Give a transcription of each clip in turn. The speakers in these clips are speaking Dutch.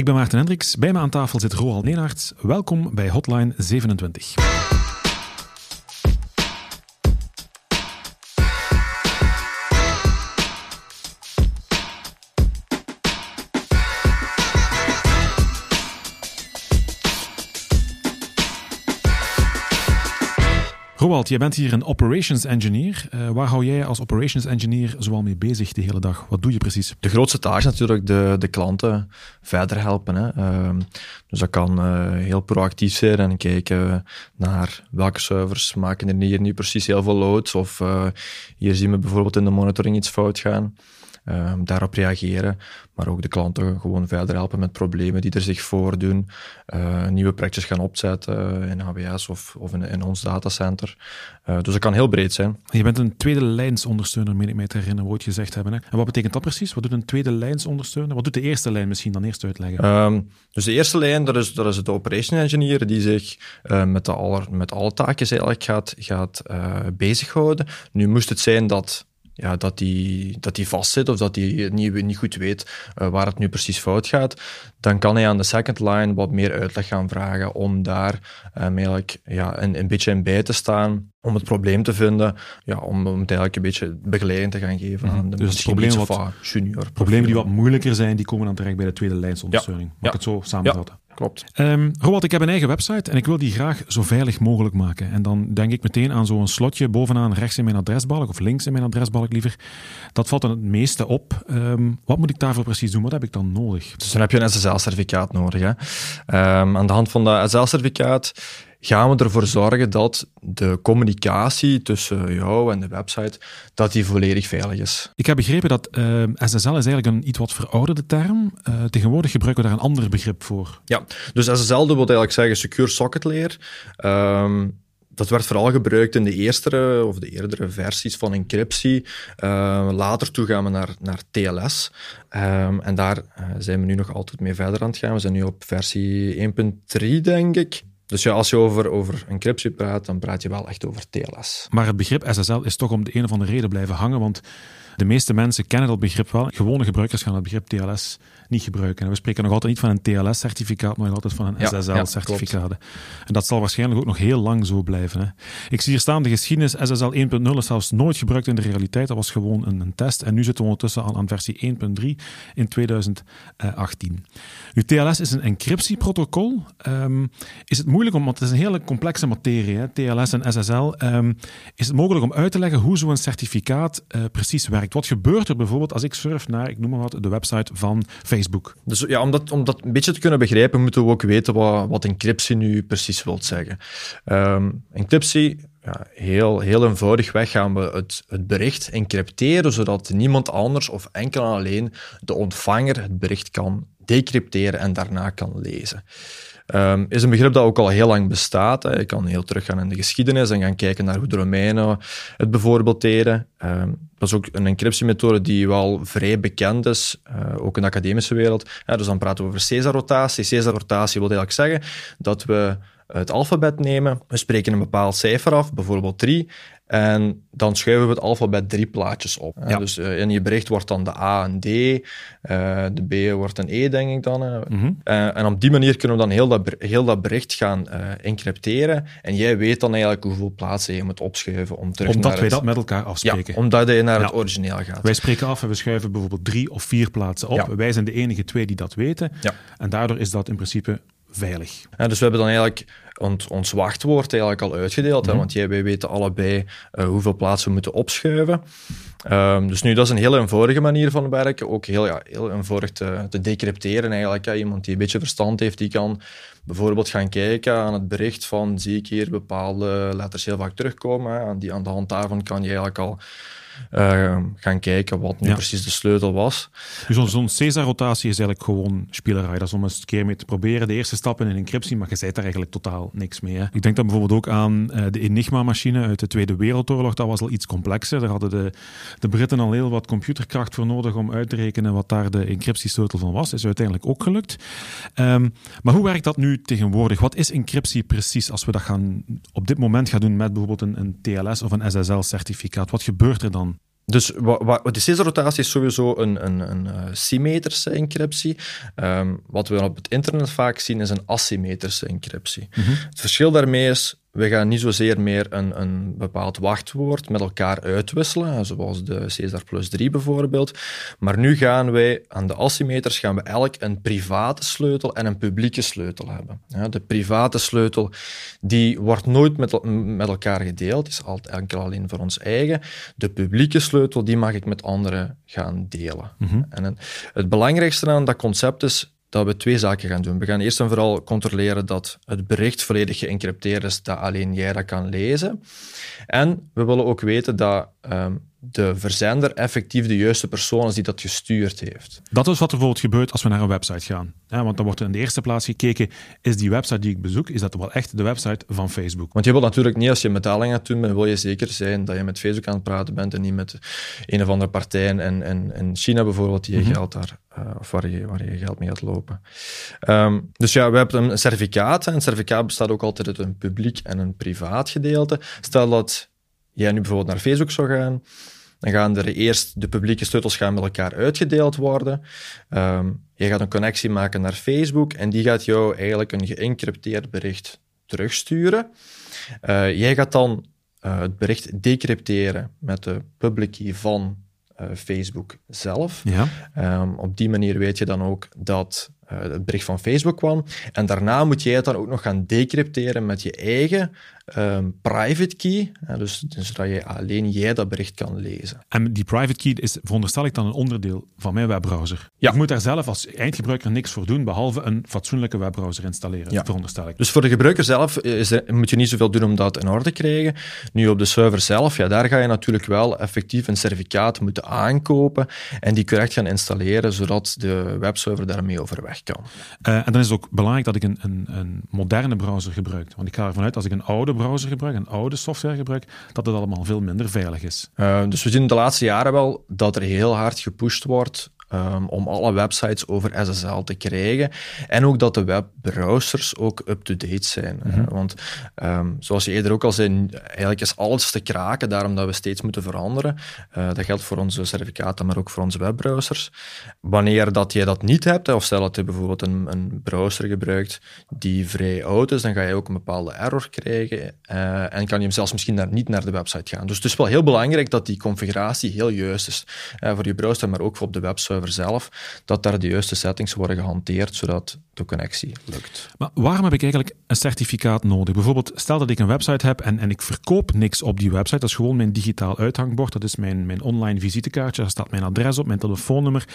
Ik ben Maarten Hendricks. Bij me aan tafel zit Roald Neenaerts. Welkom bij Hotline 27. Roald, jij bent hier een operations engineer. Uh, waar hou jij als operations engineer zoal mee bezig de hele dag? Wat doe je precies? De grootste taak is natuurlijk de, de klanten verder helpen. Hè. Uh, dus dat kan uh, heel proactief zijn en kijken naar welke servers maken er hier nu precies heel veel loads. Of eh, hier zien we bijvoorbeeld in de monitoring iets fout gaan. Um, daarop reageren, maar ook de klanten gewoon verder helpen met problemen die er zich voordoen, uh, nieuwe projectjes gaan opzetten in AWS of, of in, in ons datacenter. Uh, dus dat kan heel breed zijn. Je bent een tweede lijnsondersteuner, meen ik mij te herinneren, je gezegd hebben. Hè? En wat betekent dat precies? Wat doet een tweede lijnsondersteuner? Wat doet de eerste lijn misschien dan eerst uitleggen? Um, dus de eerste lijn, dat is, dat is de operation engineer die zich uh, met, de aller, met alle taakjes eigenlijk gaat, gaat bezighouden. Nu moest het zijn dat ja, dat die, dat die vastzit of dat hij niet, niet goed weet uh, waar het nu precies fout gaat, dan kan hij aan de second line wat meer uitleg gaan vragen om daar um, eigenlijk ja, een, een beetje in bij te staan, om het probleem te vinden, ja, om, om het eigenlijk een beetje begeleiding te gaan geven mm -hmm. aan de dus probleem wat, junior. Problemen die wat moeilijker zijn, die komen dan terecht bij de tweede lijnsondersteuning. Mag ja. ik het zo samenvatten? Ja. Klopt. Um, Robert, ik heb een eigen website en ik wil die graag zo veilig mogelijk maken. En dan denk ik meteen aan zo'n slotje bovenaan rechts in mijn adresbalk, of links in mijn adresbalk liever. Dat valt dan het meeste op. Um, wat moet ik daarvoor precies doen? Wat heb ik dan nodig? Dus dan heb je een SSL-certificaat nodig. Hè? Um, aan de hand van dat SSL-certificaat gaan we ervoor zorgen dat de communicatie tussen jou en de website dat die volledig veilig is. Ik heb begrepen dat uh, SSL is eigenlijk een iets wat verouderde term. Uh, tegenwoordig gebruiken we daar een ander begrip voor. Ja, dus SSL wil eigenlijk zeggen Secure Socket Layer. Um, dat werd vooral gebruikt in de eerste of de eerdere versies van encryptie. Uh, later toe gaan we naar, naar TLS. Um, en daar uh, zijn we nu nog altijd mee verder aan het gaan. We zijn nu op versie 1.3, denk ik. Dus ja, als je over, over encryptie praat, dan praat je wel echt over TLS. Maar het begrip SSL is toch om de een of andere reden blijven hangen, want de meeste mensen kennen dat begrip wel. Gewone gebruikers gaan het begrip TLS niet gebruiken. En we spreken nog altijd niet van een TLS-certificaat, maar nog altijd van een SSL-certificaat. en dat zal waarschijnlijk ook nog heel lang zo blijven. Hè. Ik zie hier staan, de geschiedenis SSL 1.0 is zelfs nooit gebruikt in de realiteit. Dat was gewoon een, een test. En nu zitten we ondertussen al aan versie 1.3 in 2018. Nu, TLS is een encryptieprotocol. Um, is het moeilijk om, want het is een hele complexe materie, hè, TLS en SSL. Um, is het mogelijk om uit te leggen hoe zo'n certificaat uh, precies werkt? Wat gebeurt er bijvoorbeeld als ik surf naar, ik noem maar wat, de website van Facebook? Dus ja, om dat, om dat een beetje te kunnen begrijpen, moeten we ook weten wat, wat encryptie nu precies wil zeggen. Um, encryptie ja, heel, heel eenvoudig weg gaan we het, het bericht encrypteren, zodat niemand anders of enkel en alleen de ontvanger het bericht kan decrypteren en daarna kan lezen. Um, is een begrip dat ook al heel lang bestaat. Hè. Je kan heel teruggaan in de geschiedenis en gaan kijken naar hoe de Romeinen het bijvoorbeeld deden. Um, dat is ook een encryptiemethode die wel vrij bekend is, uh, ook in de academische wereld. Dus dan praten we over Caesar-rotatie. Caesar-rotatie wil eigenlijk zeggen dat we het alfabet nemen, we spreken een bepaald cijfer af, bijvoorbeeld 3, en dan schuiven we het alfabet drie plaatjes op. Ja. Dus uh, in je bericht wordt dan de A een D, uh, de B wordt een E, denk ik dan. Mm -hmm. uh, en op die manier kunnen we dan heel dat, heel dat bericht gaan encrypteren. En jij weet dan eigenlijk hoeveel plaatsen je moet opschuiven om terug omdat naar wij dat met elkaar afspreken. Ja, omdat je naar ja. het origineel gaat. Wij spreken af en we schuiven bijvoorbeeld drie of vier plaatsen op. Wij zijn de enige twee die dat weten. En daardoor is dat in principe veilig. Ja, dus we hebben dan eigenlijk ons, ons wachtwoord eigenlijk al uitgedeeld. Mm -hmm. hè, want jij, wij weten allebei uh, hoeveel plaatsen we moeten opschuiven. Um, dus nu, dat is een heel eenvoudige manier van werken. Ook heel, ja, heel eenvoudig te, te decrypteren eigenlijk. Ja, iemand die een beetje verstand heeft, die kan bijvoorbeeld gaan kijken aan het bericht van zie ik hier bepaalde letters heel vaak terugkomen. Hè, aan, die, aan de hand daarvan kan je eigenlijk al uh, gaan kijken wat nu ja. precies de sleutel was. Dus zo'n Caesar-rotatie is eigenlijk gewoon spielerij. Dat is om eens een keer mee te proberen. De eerste stap in een encryptie, maar je zei daar eigenlijk totaal niks mee. Hè. Ik denk dan bijvoorbeeld ook aan uh, de Enigma-machine uit de Tweede Wereldoorlog. Dat was al iets complexer. Daar hadden de, de Britten al heel wat computerkracht voor nodig om uit te rekenen wat daar de encryptiesleutel van was. Is uiteindelijk ook gelukt. Um, maar hoe werkt dat nu tegenwoordig? Wat is encryptie precies als we dat gaan, op dit moment gaan doen met bijvoorbeeld een, een TLS of een SSL-certificaat? Wat gebeurt er dan? Dus wat, de Caesar-rotatie is sowieso een, een, een uh, symmetrische encryptie. Um, wat we op het internet vaak zien, is een asymmetrische encryptie. Mhm. Het verschil daarmee is, we gaan niet zozeer meer een, een bepaald wachtwoord met elkaar uitwisselen, zoals de Cesar plus 3 bijvoorbeeld. Maar nu gaan wij aan de asymmeters gaan we elk een private sleutel en een publieke sleutel hebben. Ja, de private sleutel die wordt nooit met, met elkaar gedeeld, is altijd enkel alleen voor ons eigen. De publieke sleutel die mag ik met anderen gaan delen. Mhm. En het belangrijkste aan dat concept is dat we twee zaken gaan doen. We gaan eerst en vooral controleren dat het bericht volledig geëncrypteerd is, dat alleen jij dat kan lezen. En we willen ook weten dat ehm, de verzender effectief de juiste persoon is die dat gestuurd heeft. Dat is wat er bijvoorbeeld gebeurt als we naar een website gaan. want dan wordt er in de eerste plaats gekeken, is die website die ik bezoek, is dat wel echt de website van Facebook? Want je wilt natuurlijk niet, als je betaling gaat doen, wil je zeker zijn dat je met Facebook aan het praten bent en niet met een of andere partij in, in, in China bijvoorbeeld, die je mhm. geld daar, uh, of waar je, waar je geld mee gaat lopen. Um, dus ja, we hebben een certificaat. Een certificaat bestaat ook altijd uit een publiek en een privaat gedeelte. Stel dat jij nu bijvoorbeeld naar Facebook zou gaan, dan gaan er eerst de publieke sleutels gaan met elkaar uitgedeeld worden. Um, je gaat een connectie maken naar Facebook en die gaat jou eigenlijk een geëncrypteerd bericht terugsturen. Uh, jij gaat dan uh, het bericht decrypteren met de public key van uh, Facebook zelf. Ja. Um, op die manier weet je dan ook dat het bericht van Facebook kwam. En daarna moet jij het dan ook nog gaan decrypteren met je eigen um, private key, dus, dus zodat je alleen jij dat bericht kan lezen. En die private key is, veronderstel ik dan, een onderdeel van mijn webbrowser. Ja. Ik moet daar zelf als eindgebruiker niks voor doen, behalve een fatsoenlijke webbrowser installeren, ja. veronderstel ik. Dus voor de gebruiker zelf is er, moet je niet zoveel doen om dat in orde te krijgen. Nu op de server zelf, ja, daar ga je natuurlijk wel effectief een certificaat moeten aankopen en die correct gaan installeren, zodat de webserver daarmee overweg kan. Uh, en dan is het ook belangrijk dat ik een, een, een moderne browser gebruik. Want ik ga ervan uit, als ik een oude browser gebruik, een oude software gebruik, dat het allemaal veel minder veilig is. Uh, dus we zien de laatste jaren wel dat er heel hard gepusht wordt um, om alle websites over SSL te krijgen. En ook dat de webbrowsers ook up-to-date zijn. Mm Want um, zoals je eerder ook al zei, eigenlijk is alles te kraken, daarom dat we steeds moeten veranderen. Uh, dat geldt voor onze certificaten, maar ook voor onze webbrowsers. Wanneer dat je dat niet hebt, of stel dat je bijvoorbeeld een, een browser gebruikt die vrij oud is, dan ga je ook een bepaalde error krijgen uh, en kan je hem zelfs misschien naar, niet naar de website gaan. Dus het is wel heel belangrijk dat die configuratie heel juist is uh, voor je browser, maar ook voor op de website zelf, dat daar de juiste settings worden gehanteerd, zodat de connectie lukt. Maar waarom heb ik eigenlijk een certificaat nodig? Bijvoorbeeld, stel dat ik een website heb en, en ik verkoop niks op die website, dat is gewoon mijn digitaal uithangbord, dat is mijn, mijn online visitekaartje, daar staat mijn adres op, mijn telefoonnummer,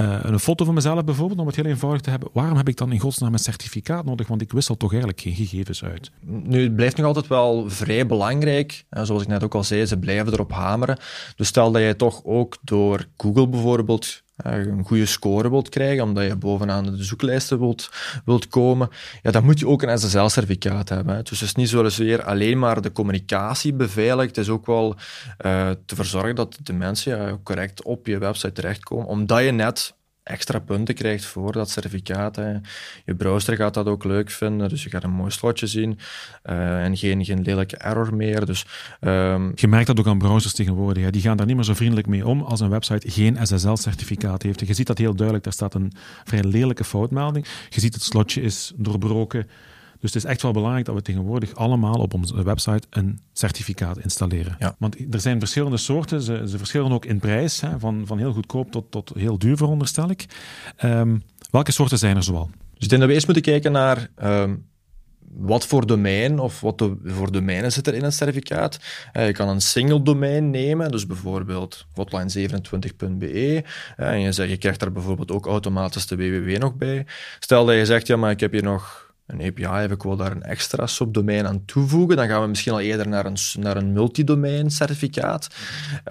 uh, een foto van mezelf bijvoorbeeld, om het heel eenvoudig te hebben. Waarom heb ik dan in godsnaam een certificaat nodig? Want ik wissel toch eigenlijk geen gegevens uit. Nu, het blijft nog altijd wel vrij belangrijk. Zoals ik net ook al zei, ze blijven erop hameren. Dus stel dat jij toch ook door Google bijvoorbeeld een goede score wilt krijgen, omdat je bovenaan de zoeklijsten wilt, wilt komen, ja, dan moet je ook een SSL-certificaat hebben. Hè. Dus het is niet zozeer alleen maar de communicatie beveiligd, het is ook wel uh, te verzorgen dat de mensen correct op je website terechtkomen, omdat je net extra punten krijgt voor dat certificaat. Je browser gaat dat ook leuk vinden, dus je gaat een mooi slotje zien uh, en geen, geen lelijke error meer. Dus, um... Je merkt dat ook aan browsers tegenwoordig. Hè. Die gaan daar niet meer zo vriendelijk mee om als een website geen SSL-certificaat heeft. Je ziet dat heel duidelijk. Daar staat een vrij lelijke foutmelding. Je ziet het slotje is doorbroken. Dus het is echt wel belangrijk dat we tegenwoordig allemaal op onze website een certificaat installeren. Ja. Want er zijn verschillende soorten, ze, ze verschillen ook in prijs, hè, van, van heel goedkoop tot, tot heel duur veronderstel ik. Um, welke soorten zijn er zoal? Dus ik denk dat we eerst moeten kijken naar um, wat voor domein of wat de, voor domeinen zit er in een certificaat. Uh, je kan een single domein nemen, dus bijvoorbeeld hotline27.be. Uh, en je, zegt, je krijgt daar bijvoorbeeld ook automatisch de www nog bij. Stel dat je zegt, ja, maar ik heb hier nog een API heb ik wel daar een extra subdomein aan toevoegen. Dan gaan we misschien al eerder naar een, naar een multidomein certificaat.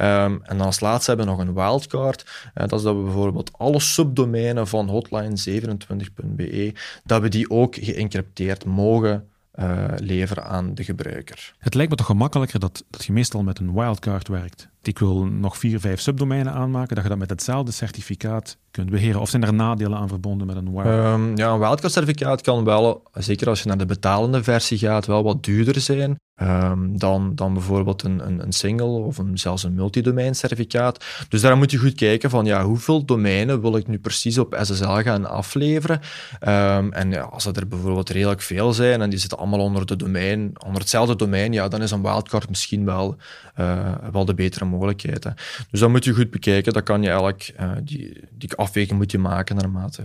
Um, en als laatste hebben we nog een wildcard. Uh, dat is dat we bijvoorbeeld alle subdomeinen van hotline27.be, dat we die ook geëncrypteerd mogen uh, leveren aan de gebruiker. Het lijkt me toch gemakkelijker dat, dat je meestal met een wildcard werkt. Ik wil nog vier, vijf subdomeinen aanmaken, dat je dat met hetzelfde certificaat kunt beheren. Of zijn er nadelen aan verbonden met een wildcard? Um, ja, een wildcard certificaat kan wel, zeker als je naar de betalende versie gaat, wel wat duurder zijn. Um, dan, dan bijvoorbeeld een, een, een single of een, zelfs een multidomein certificaat. Dus daar moet je goed kijken van ja, hoeveel domeinen wil ik nu precies op SSL gaan afleveren. Um, en ja, als er bijvoorbeeld redelijk veel zijn en die zitten allemaal onder, de domein, onder hetzelfde domein, ja, dan is een wildcard misschien wel, uh, wel de betere mogelijkheid. Hè. Dus dat moet je goed bekijken. Dat kan je eigenlijk, uh, die, die afweging moet je maken naarmate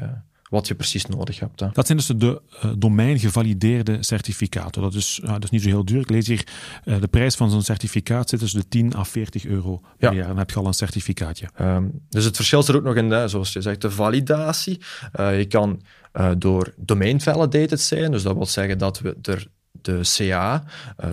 wat je precies nodig hebt. Hè. Dat zijn dus de uh, domein-gevalideerde certificaten. Dat is, uh, dat is niet zo heel duur. Ik lees hier, uh, de prijs van zo'n certificaat zit tussen de 10 à 40 euro per ja. jaar. Dan heb je al een certificaatje. Um, dus het verschil zit ook nog in, de, zoals je zegt, de validatie. je kan door domain-validated zijn, dus dat wil zeggen dat we er de CA,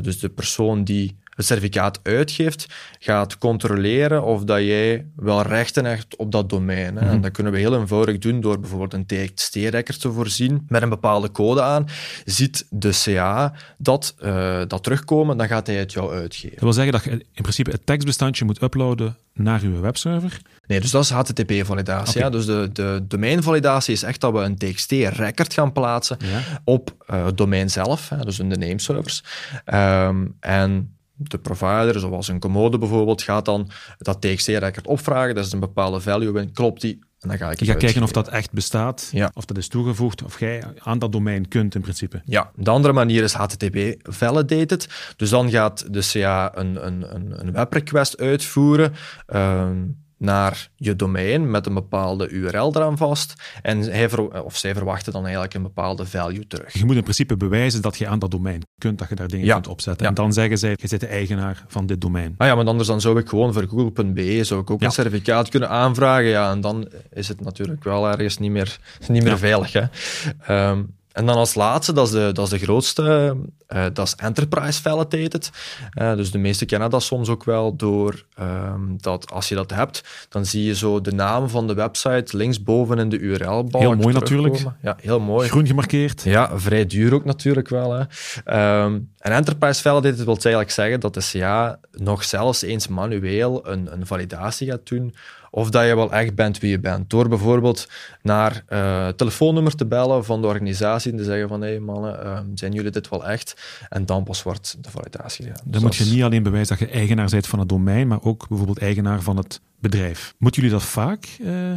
dus de persoon die het certificaat uitgeeft, gaat controleren of dat jij wel rechten hebt op dat domein. Hè. En mhm. dat kunnen we heel eenvoudig doen door bijvoorbeeld een TXT-record te voorzien met een bepaalde code aan. Ziet de CA dat, uh, dat terugkomen, dan gaat hij het jou uitgeven. Dat wil zeggen dat je in principe het tekstbestandje moet uploaden naar uw webserver? Nee, dus dat is HTTP-validatie. Okay. Ja. Dus de, de domeinvalidatie is echt dat we een TXT-record gaan plaatsen ja. op uh, het domein zelf, hè, dus in de nameservers. Um, en de provider, zoals een Commode bijvoorbeeld, gaat dan dat TXT-record opvragen. Dat is een bepaalde value in. Klopt die? En dan ga ik je gaat kijken of dat echt bestaat, ja. of dat is toegevoegd, of jij aan dat domein kunt in principe. Ja, de andere manier is HTTP validated. Dus dan gaat de CA een, een, een, een webrequest uitvoeren. Uh, naar je domein met een bepaalde URL eraan vast. En hij of zij verwachten dan eigenlijk een bepaalde value terug. Je moet in principe bewijzen dat je aan dat domein kunt, dat je daar dingen kunt opzetten. En dan zeggen zij, je bent de eigenaar van dit domein. Ah ja, maar anders dan zou ik gewoon voor google.be zou ik ook een certificaat kunnen aanvragen. Ja, en dan is het natuurlijk wel ergens niet meer, niet meer veilig. Hè. Um, en dan als laatste, dat is de, dat is de grootste, uh, dat is enterprise validated. Uh, dus de meesten kennen dat soms ook wel door um, dat als je dat hebt, dan zie je zo de naam van de website linksboven in de URL-balk. Heel mooi natuurlijk. Ja, heel mooi. Groen gemarkeerd. Ja, vrij duur ook natuurlijk wel. Hè. Um, en enterprise validated wil eigenlijk zeggen dat de CA nog zelfs eens manueel een, een validatie gaat doen of dat je wel echt bent wie je bent. Door bijvoorbeeld naar uh, telefoonnummer te bellen van de organisatie en te zeggen van hé hey mannen, uh, zijn jullie dit wel echt? En dan pas wordt de validatie gedaan. Dan moet je niet alleen bewijzen dat je eigenaar bent van het domein, maar ook bijvoorbeeld eigenaar van het bedrijf. Moeten jullie dat vaak uh,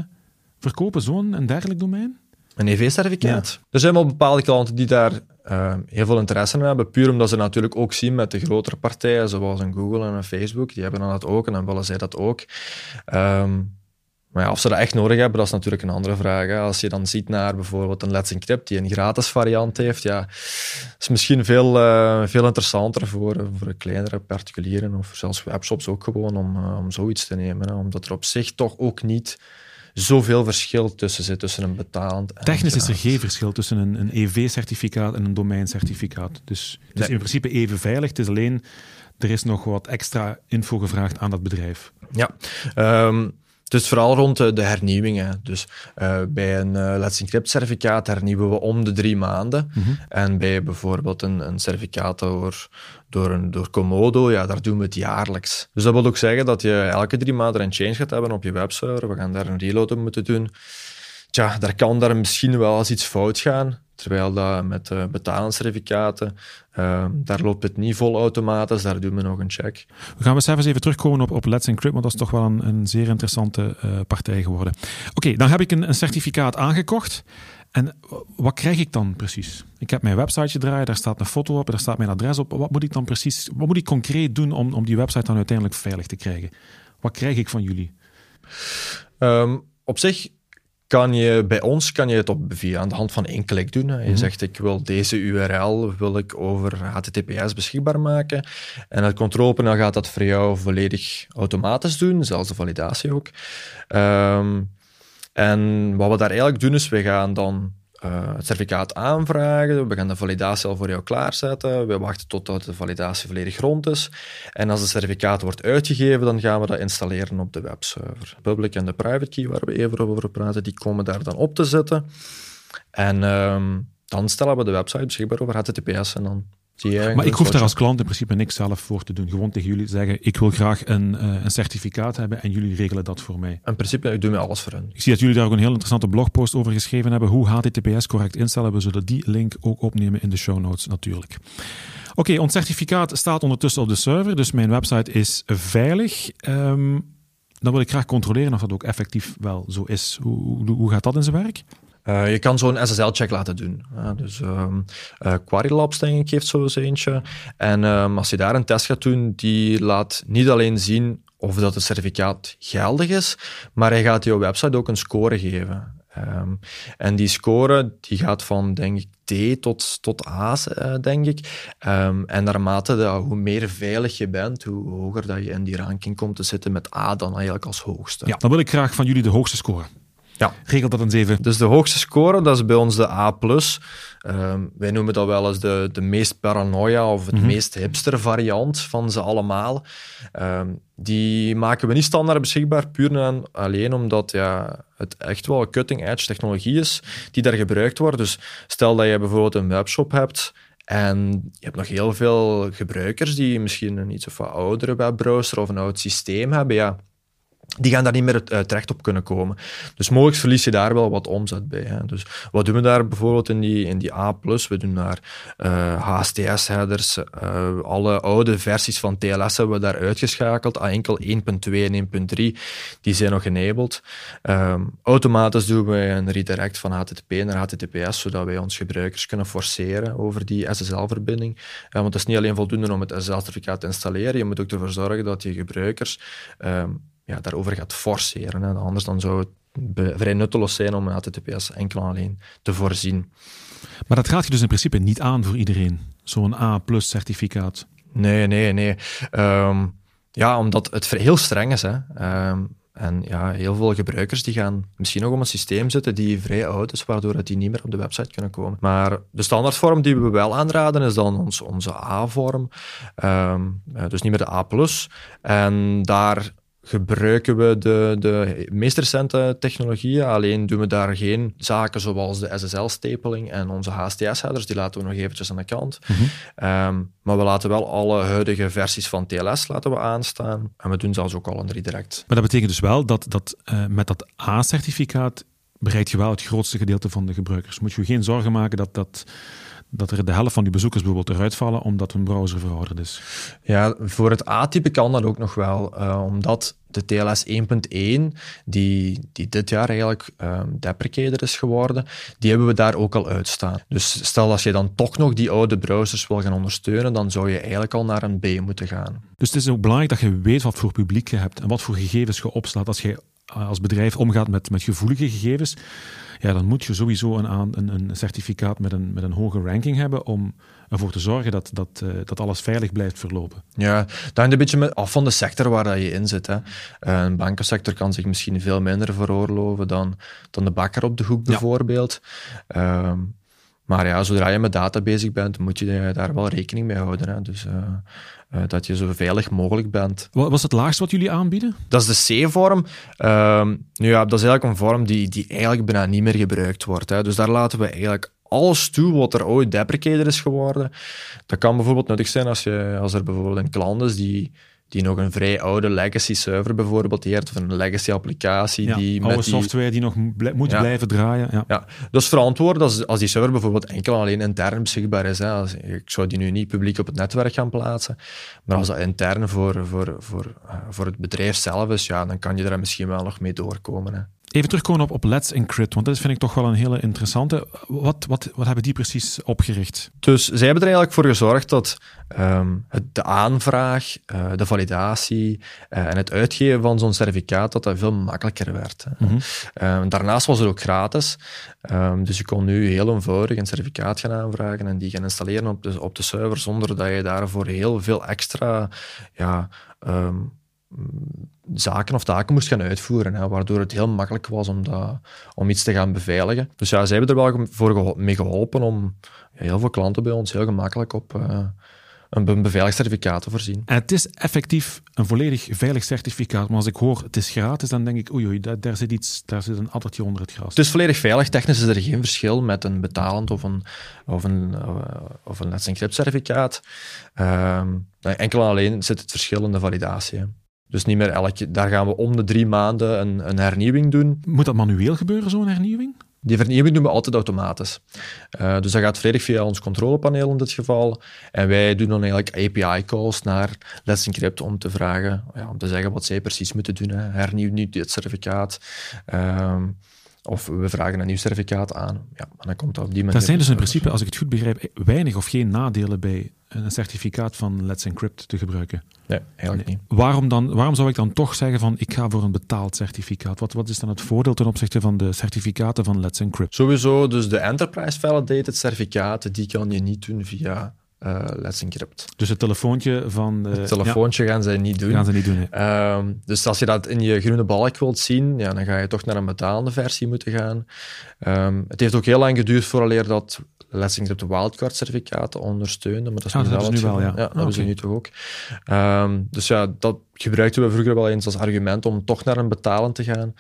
verkopen, zo'n en dergelijk domein? Een EV-certificaat. Er zijn wel bepaalde klanten die daar uh, heel veel interesse in hebben, puur omdat ze natuurlijk ook zien met de grotere partijen, zoals een Google en een Facebook, die hebben dan dat ook en dan willen zij dat ook. Um, maar ja, of ze dat echt nodig hebben, dat is natuurlijk een andere vraag. Als je dan ziet naar bijvoorbeeld een Let's Encrypt die een gratis variant heeft, ja, is misschien veel, uh, veel interessanter voor, voor kleinere particulieren of zelfs webshops ook gewoon om, uh, om zoiets te nemen. Hè. Omdat er op zich toch ook niet zoveel verschil tussen zit, tussen een betalend en Technisch is er geen verschil tussen een, een EV-certificaat en een domeincertificaat. Dus het is in principe even veilig. Het is alleen, er is nog wat extra info gevraagd aan dat bedrijf. Ja, um, dus vooral rond de, hernieuwingen. Dus uh, bij een uh, Let's Encrypt certificaat hernieuwen we om de drie maanden. Mm -hmm. En bij bijvoorbeeld een, een certificaat door, door, een, door Komodo, ja, daar doen we het jaarlijks. Dus dat wil ook zeggen dat je elke drie maanden een change gaat hebben op je webserver. We gaan daar een reload op moeten doen. Tja, daar kan daar misschien wel eens iets fout gaan. Terwijl dat met uh, betalingscertificaten, uh, daar loopt het niet vol automatisch, daar doen we nog een check. We gaan we zelfs even terugkomen op, op Let's Encrypt, want dat is toch wel een, een zeer interessante uh, partij geworden. Oké, okay, dan heb ik een, een, certificaat aangekocht. En wat krijg ik dan precies? Ik heb mijn website draaien, daar staat een foto op, daar staat mijn adres op. Wat moet ik dan precies, wat moet ik concreet doen om, om die website dan uiteindelijk veilig te krijgen? Wat krijg ik van jullie? Um, op zich kan je bij ons kan je het op, via aan de hand van één klik doen. Je mhm. zegt ik wil deze URL wil ik over HTTPS beschikbaar maken. En het controlepanel gaat dat voor jou volledig automatisch doen, zelfs de validatie ook. Um, en wat we daar eigenlijk doen is, we gaan dan uh, het certificaat aanvragen. We gaan de validatie al voor jou klaarzetten. We wachten totdat de validatie volledig rond is. En als het certificaat wordt uitgegeven, dan gaan we dat installeren op de webserver. De public en de private key, waar we even over praten, die komen daar dan op te zetten. En um, dan stellen we de website beschikbaar over HTTPS en dan maar ik hoef daar als klant in principe niks zelf voor te doen. Gewoon tegen jullie zeggen, ik wil graag een, uh, een certificaat hebben en jullie regelen dat voor mij. In principe, ik doe me alles voor hen. Ik zie dat jullie daar ook een heel interessante blogpost over geschreven hebben. Hoe HTTPS correct instellen. We zullen die link ook opnemen in de show notes natuurlijk. Oké, ons certificaat staat ondertussen op de server, dus mijn website is veilig. Ehm, dan wil ik graag controleren of dat ook effectief wel zo is. Hoe, hoe, gaat dat in zijn werk? Uh, je kan zo'n SSL-check laten doen. dus um, uh, Quarilabs, denk ik, heeft zo eens eentje. En um, als je daar een test gaat doen, die laat niet alleen zien of dat het certificaat geldig is, maar hij gaat jouw website ook een score geven. Um, en die score die gaat van, denk ik, D tot, tot A, denk ik. En naarmate hoe meer veilig je bent, hoe hoger dat je in die ranking komt te zitten met A dan eigenlijk als hoogste. Ja, dan wil ik graag van jullie de hoogste score. Ja. Regel dat eens even. Dus de hoogste score, dat is bij ons de A+. Um, wij noemen dat wel eens de, de meest paranoia of het mhm. meest hipster variant van ze allemaal. Um, die maken we niet standaard beschikbaar, puur en alleen omdat ja, het echt wel cutting-edge technologie is die daar gebruikt wordt. Dus stel dat je bijvoorbeeld een webshop hebt en je hebt nog heel veel gebruikers die misschien een iets of wat oudere webbrowser of een oud systeem hebben. Ja, die gaan daar niet meer uh, terecht op kunnen komen. Dus mogelijk verlies je daar wel wat omzet bij. Hè. Dus wat doen we daar bijvoorbeeld in die, in die A+. We doen daar uh, HSTS-headers, uh, alle oude versies van TLS hebben we daar uitgeschakeld. Ah, enkel 1.2 en 1.3, die zijn nog enabled. Um, automatisch doen we een redirect van HTTP naar HTTPS, zodat wij ons gebruikers kunnen forceren over die SSL-verbinding. want het is niet alleen voldoende om het SSL-certificaat te installeren, je moet ook ervoor zorgen dat je gebruikers um, ja, daarover gaat forceren. Hè. Anders dan zou het vrij nutteloos zijn om een HTTPS enkel en alleen te voorzien. Maar dat gaat je dus in principe niet aan voor iedereen, zo'n A-plus certificaat? Nee, nee, nee. Ehm, ja, omdat het heel streng is. Hè. Um, en ja, heel veel gebruikers die gaan misschien nog op een systeem zitten die vrij oud is, waardoor het die niet meer op de website kunnen komen. Maar de standaardvorm die we wel aanraden is dan ons, onze A-vorm. Um, dus niet meer de A+. En daar gebruiken we de, de meest recente technologieën, alleen doen we daar geen zaken zoals de SSL-stapeling en onze HSTS-headers, die laten we nog eventjes aan de kant. Mhm. Ehm, maar we laten wel alle huidige versies van TLS laten we aanstaan en we doen zelfs ook al een redirect. Maar dat betekent dus wel dat, dat uh, met dat A-certificaat bereid je wel het grootste gedeelte van de gebruikers. Moet je je geen zorgen maken dat dat dat er de helft van die bezoekers bijvoorbeeld eruit vallen omdat hun browser verouderd is. Ja, voor het A-type kan dat ook nog wel, uh, omdat de TLS 1.1, die, die dit jaar eigenlijk um, deprecated is geworden, die hebben we daar ook al uitstaan. Dus stel als je dan toch nog die oude browsers wil gaan ondersteunen, dan zou je eigenlijk al naar een B moeten gaan. Dus het is ook belangrijk dat je weet wat voor publiek je hebt en wat voor gegevens je opslaat als je eh, als bedrijf omgaat met, met gevoelige gegevens ja, dan moet je sowieso een, een, een certificaat met een, met een hoge ranking hebben om ervoor te zorgen dat, dat, uh, dat alles veilig blijft verlopen. Ja, dat hangt een beetje af van de sector waar dat je in zit. Hè. Eh, een bankensector kan zich misschien veel minder veroorloven dan, dan de bakker op de hoek bijvoorbeeld. Ja. Ehm, maar ja, zodra je met data bezig bent, moet je daar wel rekening mee houden. Hè. Dus uh, uh, dat je zo veilig mogelijk bent. Wat was het laagste wat jullie aanbieden? Dat is de C-vorm. Uh, nu ja, dat is eigenlijk een vorm die, die eigenlijk bijna niet meer gebruikt wordt. Hè. Dus daar laten we eigenlijk alles toe wat er ooit deprecated is geworden. Dat kan bijvoorbeeld nuttig zijn als, je, als er bijvoorbeeld een klant is die die nog een vrij oude legacy server bijvoorbeeld heeft, of een legacy applicatie. Ja, die oude met software die nog moet blijven draaien. Ja. ja, dat is verantwoord als, als die server bijvoorbeeld enkel alleen intern beschikbaar is. Hè. Als, ik zou die nu niet publiek op het netwerk gaan plaatsen, maar als dat intern voor, voor, voor, eh, voor het bedrijf zelf is, ja, dan kan je daar misschien wel nog mee doorkomen. Hè. Even terugkomen op, op Let's Encrypt, want dat vind ik toch wel een hele interessante. Wat, wat, wat hebben die precies opgericht? Dus zij hebben er eigenlijk voor gezorgd dat um, het, de aanvraag, uh, de validatie uh, en het uitgeven van zo'n certificaat, dat dat veel makkelijker werd. Mm -hmm. um, daarnaast was het ook gratis, um, dus je kon nu heel eenvoudig een certificaat gaan aanvragen en die gaan installeren op de, op de server zonder dat je daarvoor heel veel extra ja, zaken of taken moest gaan uitvoeren, hè, waardoor het heel makkelijk was om, dat, om iets te gaan beveiligen. Dus ja, zij hebben er wel voor mee geholpen om ja, heel veel klanten bij ons heel gemakkelijk op uh, een beveiligd certificaat te voorzien. En het is effectief een volledig veilig certificaat, maar als ik hoor het is gratis, dan denk ik oei oei, daar, daar zit iets, daar zit een addertje onder het gras. Het is volledig veilig. Technisch is er geen verschil met een betalend of een, of een, uh, of een Let's Encrypt certificaat. Uh, enkel en alleen zit het verschil in de validatie. Dus niet meer elke, daar gaan we om de drie maanden een, een hernieuwing doen. Moet dat manueel gebeuren, zo'n hernieuwing? Die vernieuwing doen we altijd automatisch. Uh, dus dat gaat volledig via ons controlepaneel in dit geval. En wij doen dan eigenlijk API-calls naar Let's Encrypt om te vragen, ja, om te zeggen wat zij precies moeten doen. Hè. Hernieuw nu dit certificaat. Uh, of we vragen een nieuw certificaat aan. Ja, en dan komt dat op die manier. Er zijn dus in principe, als ik het goed begrijp, weinig of geen nadelen bij een certificaat van Let's Encrypt te gebruiken. Nee, eigenlijk niet. Waarom, dan, waarom zou ik dan toch zeggen van ik ga voor een betaald certificaat? Wat, wat is dan het voordeel ten opzichte van de certificaten van Let's Encrypt? Sowieso, dus de Enterprise Validated certificaten, die kan je niet doen via uh, Let's Encrypt. Dus het telefoontje van... het telefoontje gaan ze niet doen. Gaan ze niet doen, um, Dus als je dat in je groene balk wilt zien, ja, dan ga je toch naar een betalende versie moeten gaan. Um, het heeft ook heel lang geduurd vooraleer dat Let's Encrypt de wildcard certificaten ondersteunde, maar dat is ah, nu dat wel, is nu wel ja. ja dat ah, hebben ze nu toch ook. Um, dus ja, dat gebruikten we vroeger wel eens als argument om toch naar een betalen te gaan.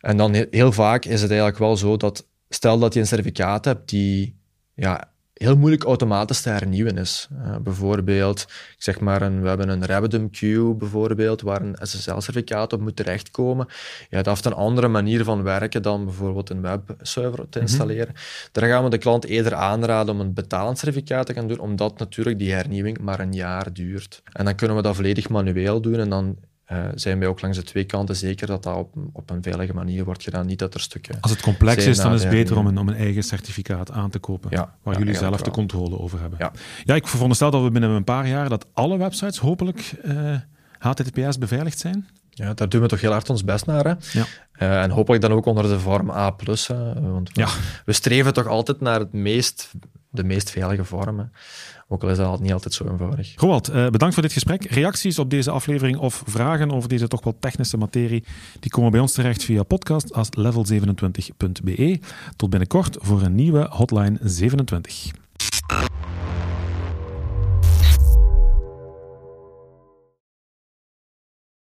en dan heel, heel vaak is het eigenlijk wel zo dat, stel dat je een certificaat hebt die ja, heel moeilijk automatisch te hernieuwen is. Uh, bijvoorbeeld, ik zeg maar, een, we hebben een Rabidum queue bijvoorbeeld, waar een SSL-certificaat op moet terechtkomen. Ja, dat heeft een andere manier van werken dan bijvoorbeeld een webserver te mhm. installeren. Mm Daar gaan we de klant eerder aanraden om een betalend certificaat te gaan doen, omdat natuurlijk die hernieuwing maar een jaar duurt. En dan kunnen we dat volledig manueel doen en dan uh, zijn wij ook langs de twee kanten zeker dat dat op, op een veilige manier wordt gedaan. Niet dat er stukken. Als het complex is, dan is het beter om een, om een eigen certificaat aan te kopen. Ja, waar jullie zelf de controle over hebben. Ja. ja, ik veronderstel dat we binnen een paar jaar dat alle websites hopelijk uh, eh, HTTPS beveiligd zijn. Ja, daar doen we toch heel hard ons best naar. Hè? Ja. Uh, en hopelijk dan ook onder de vorm A. Hè? Want we, ja. we streven toch altijd naar het meest, de meest veilige vormen. Ook al is dat niet altijd zo eenvoudig. Roald, uh, bedankt voor dit gesprek. Reacties op deze aflevering of vragen over deze toch wel technische materie, die komen bij ons terecht via podcast als level27.be. Tot binnenkort voor een nieuwe Hotline 27.